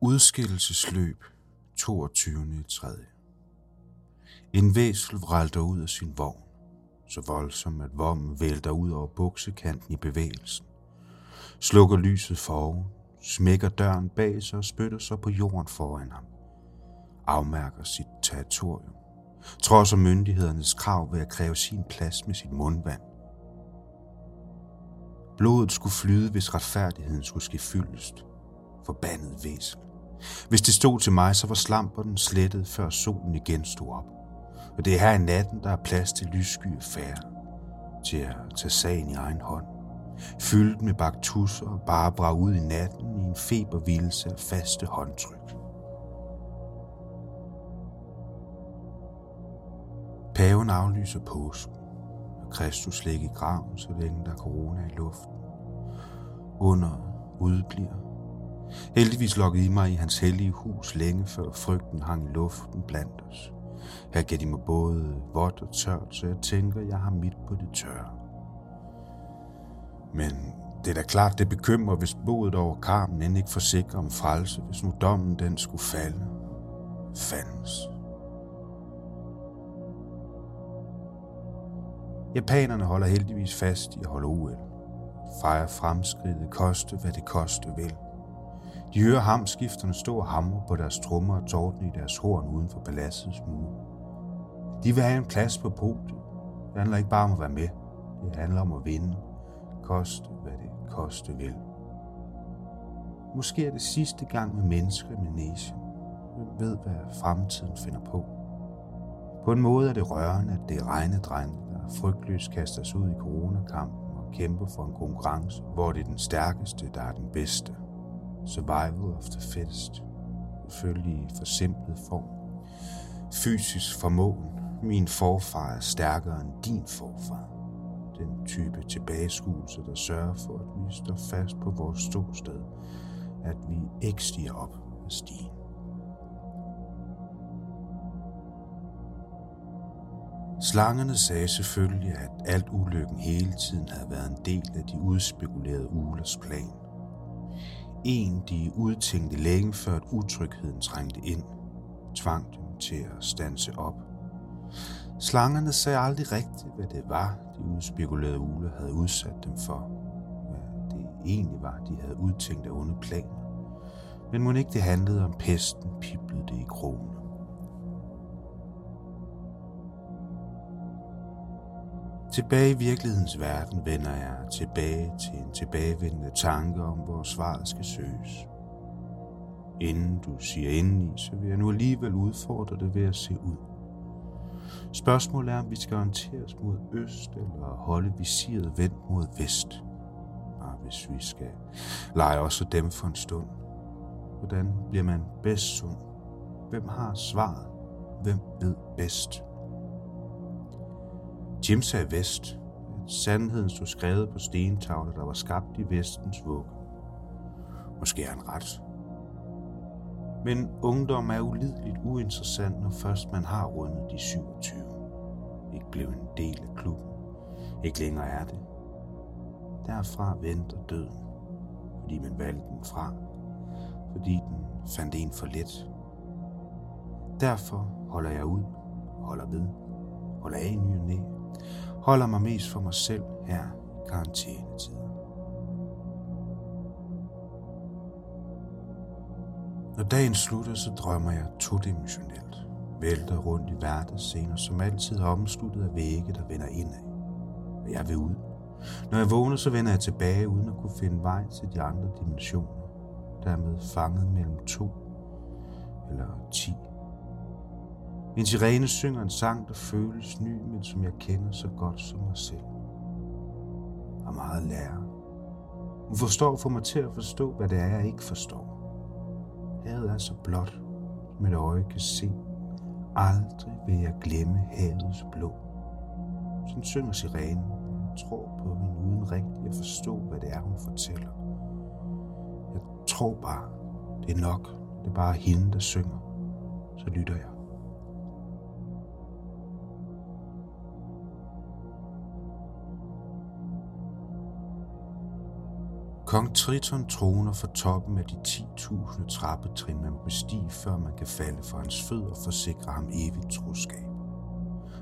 Udskillelsesløb 22.3. En væsel vralter ud af sin vogn, så voldsom at vommen vælter ud over buksekanten i bevægelsen. Slukker lyset foroven, smækker døren bag sig og spytter sig på jorden foran ham. Afmærker sit territorium. Trodser myndighedernes krav ved at kræve sin plads med sit mundvand. Blodet skulle flyde, hvis retfærdigheden skulle ske fyldest. Forbandet væsel. Hvis det stod til mig, så var slamperne slettet, før solen igen stod op. Og det er her i natten, der er plads til lyssky færre, til at tage sagen i egen hånd. Fyldt med baktusser og bare brag ud i natten i en febervildelse af faste håndtryk. Paven aflyser påsken, og Kristus ligger i graven, så længe der er corona i luften. Under udbliver Heldigvis lokkede I mig i hans hellige hus længe før frygten hang i luften blandt os. Her gav de mig både vådt og tørt, så jeg tænker, jeg har mit på det tørre. Men det er da klart, det bekymrer, hvis boet over karmen end ikke forsikrer om frelse, hvis nu dommen den skulle falde. Fandens. Japanerne holder heldigvis fast i at holde OL. Fejre fremskridtet, koste hvad det koste vil. De hører hamskifterne stå og hamre på deres trommer og tårten i deres horn uden for paladsets mure. De vil have en plads på podiet. Det handler ikke bare om at være med. Det handler om at vinde. Koste, hvad det koste vil. Måske er det sidste gang med mennesker i Manesien. Hvem ved, hvad fremtiden finder på. På en måde er det rørende, at det er regnedrenge, der frygtløst kaster sig ud i coronakampen og kæmper for en konkurrence, hvor det er den stærkeste, der er den bedste. Survival of the fittest. Selvfølgelig i forsimplet form. Fysisk formåen. Min forfar er stærkere end din forfar. Den type tilbageskuelse, der sørger for, at vi står fast på vores ståsted. At vi ikke stiger op af stigen. Slangerne sagde selvfølgelig, at alt ulykken hele tiden havde været en del af de udspekulerede ulers plan en, de udtænkte længe før at utrygheden trængte ind, tvang dem til at stanse op. Slangerne sagde aldrig rigtigt, hvad det var, de udspekulerede ule havde udsat dem for. Hvad det egentlig var, de havde udtænkt af onde planer. Men må ikke det handlede om pesten, piblede det i krogen. Tilbage i virkelighedens verden vender jeg tilbage til en tilbagevendende tanke om, hvor svaret skal søges. Inden du siger indeni, så vil jeg nu alligevel udfordre det ved at se ud. Spørgsmålet er, om vi skal orienteres mod øst eller holde visiret vendt mod vest. Og hvis vi skal lege også dem for en stund. Hvordan bliver man bedst sund? Hvem har svaret? Hvem ved bedst? Jim sagde vest. Sandheden stod skrevet på stentavler, der var skabt i vestens vugge. Måske er han ret. Men ungdom er ulideligt uinteressant, når først man har rundet de 27. Ikke blev en del af klubben. Ikke længere er det. Derfra venter døden, fordi man valgte den fra. Fordi den fandt en for let. Derfor holder jeg ud, holder ved, holder af i ny og næ, holder mig mest for mig selv her i karantænetiden. Når dagen slutter, så drømmer jeg todimensionelt. Vælter rundt i hverdagsscener, som altid er omsluttet af vægge, der vender indad. Og jeg vil ud. Når jeg vågner, så vender jeg tilbage, uden at kunne finde vej til de andre dimensioner. Dermed fanget mellem to eller ti en sirene synger en sang, der føles ny, men som jeg kender så godt som mig selv. Og meget lærer. Hun forstår for mig til at forstå, hvad det er, jeg ikke forstår. Havet er så blot, som et øje kan se. Aldrig vil jeg glemme havets blå. Sådan synger sirenen. Jeg tror på hende uden rigtigt at forstå, hvad det er, hun fortæller. Jeg tror bare, det er nok. Det er bare hende, der synger. Så lytter jeg. Kong Triton troner for toppen af de 10.000 trappetrin, man må bestige, før man kan falde for hans fødder og forsikre ham evigt troskab.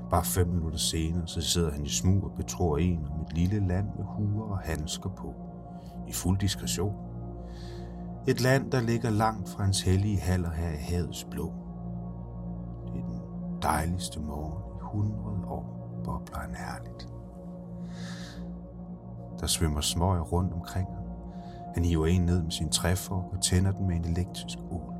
Bare fem minutter senere, så sidder han i smug og betror en om et lille land med huer og handsker på, i fuld diskretion. Et land, der ligger langt fra hans hellige haller her i havets blå. Det er den dejligste morgen i 100 år, bobler han herligt. Der svømmer smøger rundt omkring ham. Han hiver en ned med sin træfork og tænder den med en elektrisk ål.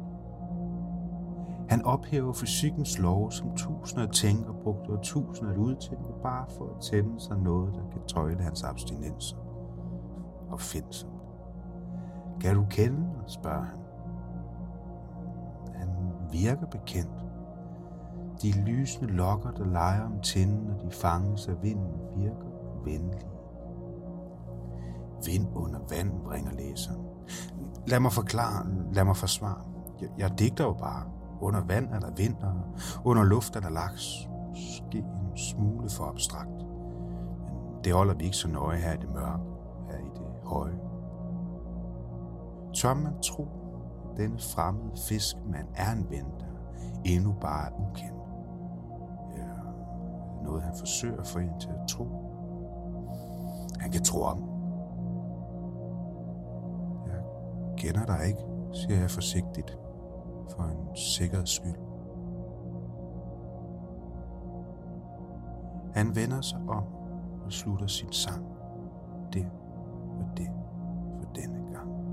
Han ophæver fysikkens lov, som tusinder af tænker brugte og tusinder af udtænker, bare for at tænde sig noget, der kan tøjle hans abstinenser. Opfindsomt. Kan du kende mig, spørger han. Han virker bekendt. De lysende lokker, der leger om tinden, når de fanges af vinden, virker venlige. Vind under vand, bringer læseren. Lad mig forklare, lad mig forsvare. Jeg, jeg digter jo bare. Under vand er der vind, og under luft er der laks. Måske en smule for abstrakt. Men det holder vi ikke så nøje her i det mørke, her i det høje. Tør man tro, denne fremmede man er en ven, der endnu bare er ukendt? Eller noget, han forsøger at få en til at tro? Han kan tro om. Kender dig ikke, siger jeg forsigtigt for en sikkerheds skyld. Han vender sig om og slutter sin sang. Det og det for denne gang.